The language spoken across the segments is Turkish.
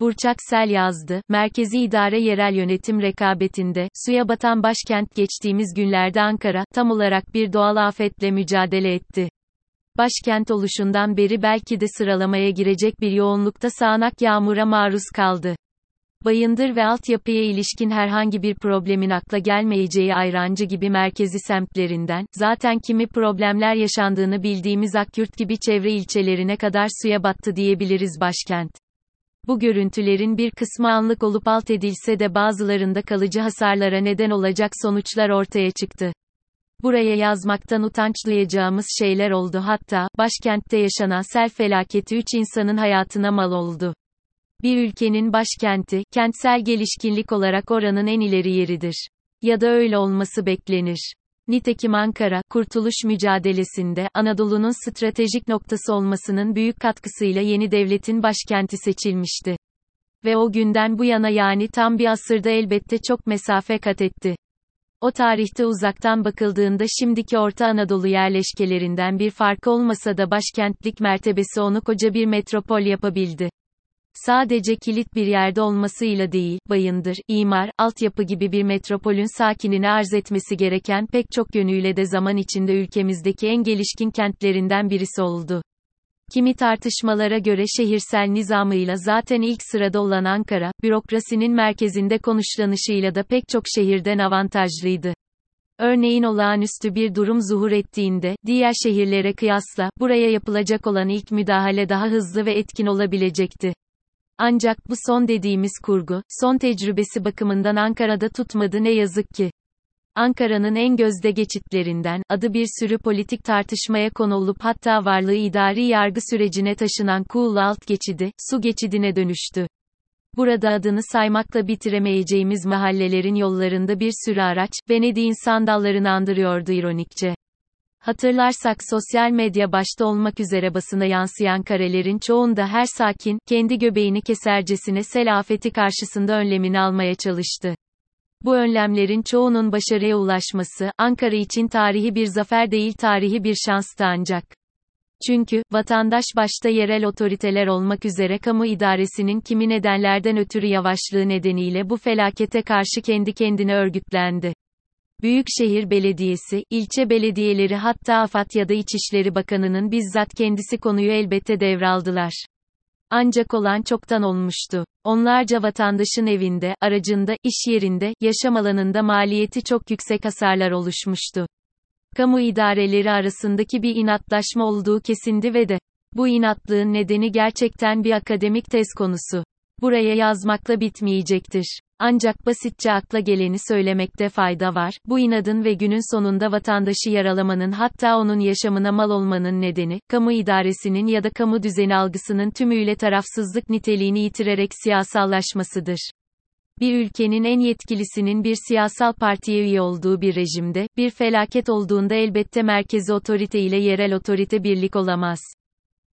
Burçak Sel yazdı, Merkezi İdare Yerel Yönetim rekabetinde, suya batan başkent geçtiğimiz günlerde Ankara, tam olarak bir doğal afetle mücadele etti. Başkent oluşundan beri belki de sıralamaya girecek bir yoğunlukta sağanak yağmura maruz kaldı. Bayındır ve altyapıya ilişkin herhangi bir problemin akla gelmeyeceği ayrancı gibi merkezi semtlerinden, zaten kimi problemler yaşandığını bildiğimiz Akyurt gibi çevre ilçelerine kadar suya battı diyebiliriz başkent. Bu görüntülerin bir kısmı anlık olup alt edilse de bazılarında kalıcı hasarlara neden olacak sonuçlar ortaya çıktı. Buraya yazmaktan utanç duyacağımız şeyler oldu hatta, başkentte yaşanan sel felaketi 3 insanın hayatına mal oldu. Bir ülkenin başkenti, kentsel gelişkinlik olarak oranın en ileri yeridir. Ya da öyle olması beklenir. Nitekim Ankara, kurtuluş mücadelesinde, Anadolu'nun stratejik noktası olmasının büyük katkısıyla yeni devletin başkenti seçilmişti. Ve o günden bu yana yani tam bir asırda elbette çok mesafe kat etti. O tarihte uzaktan bakıldığında şimdiki Orta Anadolu yerleşkelerinden bir farkı olmasa da başkentlik mertebesi onu koca bir metropol yapabildi. Sadece kilit bir yerde olmasıyla değil, bayındır, imar, altyapı gibi bir metropolün sakinini arz etmesi gereken pek çok yönüyle de zaman içinde ülkemizdeki en gelişkin kentlerinden birisi oldu. Kimi tartışmalara göre şehirsel nizamıyla zaten ilk sırada olan Ankara, bürokrasinin merkezinde konuşlanışıyla da pek çok şehirden avantajlıydı. Örneğin olağanüstü bir durum zuhur ettiğinde, diğer şehirlere kıyasla, buraya yapılacak olan ilk müdahale daha hızlı ve etkin olabilecekti. Ancak bu son dediğimiz kurgu, son tecrübesi bakımından Ankara'da tutmadı ne yazık ki. Ankara'nın en gözde geçitlerinden, adı bir sürü politik tartışmaya konu olup hatta varlığı idari yargı sürecine taşınan Kuğulu Alt Geçidi, su geçidine dönüştü. Burada adını saymakla bitiremeyeceğimiz mahallelerin yollarında bir sürü araç, Venedik'in sandallarını andırıyordu ironikçe. Hatırlarsak sosyal medya başta olmak üzere basına yansıyan karelerin çoğunda her sakin, kendi göbeğini kesercesine sel afeti karşısında önlemini almaya çalıştı. Bu önlemlerin çoğunun başarıya ulaşması, Ankara için tarihi bir zafer değil tarihi bir şanstı ancak. Çünkü, vatandaş başta yerel otoriteler olmak üzere kamu idaresinin kimi nedenlerden ötürü yavaşlığı nedeniyle bu felakete karşı kendi kendine örgütlendi. Büyükşehir Belediyesi, ilçe belediyeleri hatta AFAD ya da İçişleri Bakanı'nın bizzat kendisi konuyu elbette devraldılar. Ancak olan çoktan olmuştu. Onlarca vatandaşın evinde, aracında, iş yerinde, yaşam alanında maliyeti çok yüksek hasarlar oluşmuştu. Kamu idareleri arasındaki bir inatlaşma olduğu kesindi ve de bu inatlığın nedeni gerçekten bir akademik tez konusu. Buraya yazmakla bitmeyecektir. Ancak basitçe akla geleni söylemekte fayda var. Bu inadın ve günün sonunda vatandaşı yaralamanın hatta onun yaşamına mal olmanın nedeni, kamu idaresinin ya da kamu düzeni algısının tümüyle tarafsızlık niteliğini yitirerek siyasallaşmasıdır. Bir ülkenin en yetkilisinin bir siyasal partiye üye olduğu bir rejimde, bir felaket olduğunda elbette merkezi otorite ile yerel otorite birlik olamaz.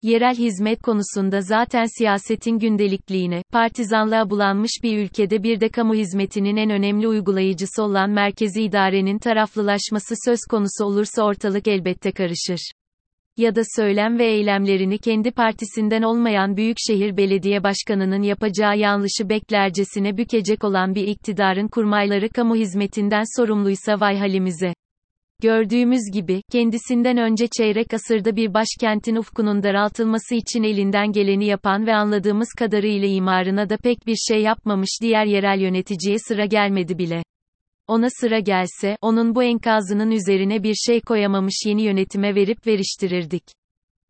Yerel hizmet konusunda zaten siyasetin gündelikliğine, partizanlığa bulanmış bir ülkede bir de kamu hizmetinin en önemli uygulayıcısı olan merkezi idarenin taraflılaşması söz konusu olursa ortalık elbette karışır. Ya da söylem ve eylemlerini kendi partisinden olmayan Büyükşehir Belediye Başkanı'nın yapacağı yanlışı beklercesine bükecek olan bir iktidarın kurmayları kamu hizmetinden sorumluysa vay halimize. Gördüğümüz gibi, kendisinden önce çeyrek asırda bir başkentin ufkunun daraltılması için elinden geleni yapan ve anladığımız kadarıyla imarına da pek bir şey yapmamış diğer yerel yöneticiye sıra gelmedi bile. Ona sıra gelse, onun bu enkazının üzerine bir şey koyamamış yeni yönetime verip veriştirirdik.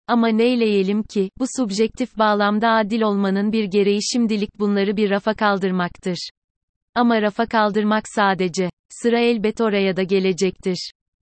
Ama neyleyelim ki, bu subjektif bağlamda adil olmanın bir gereği şimdilik bunları bir rafa kaldırmaktır. Ama rafa kaldırmak sadece, sıra elbet oraya da gelecektir.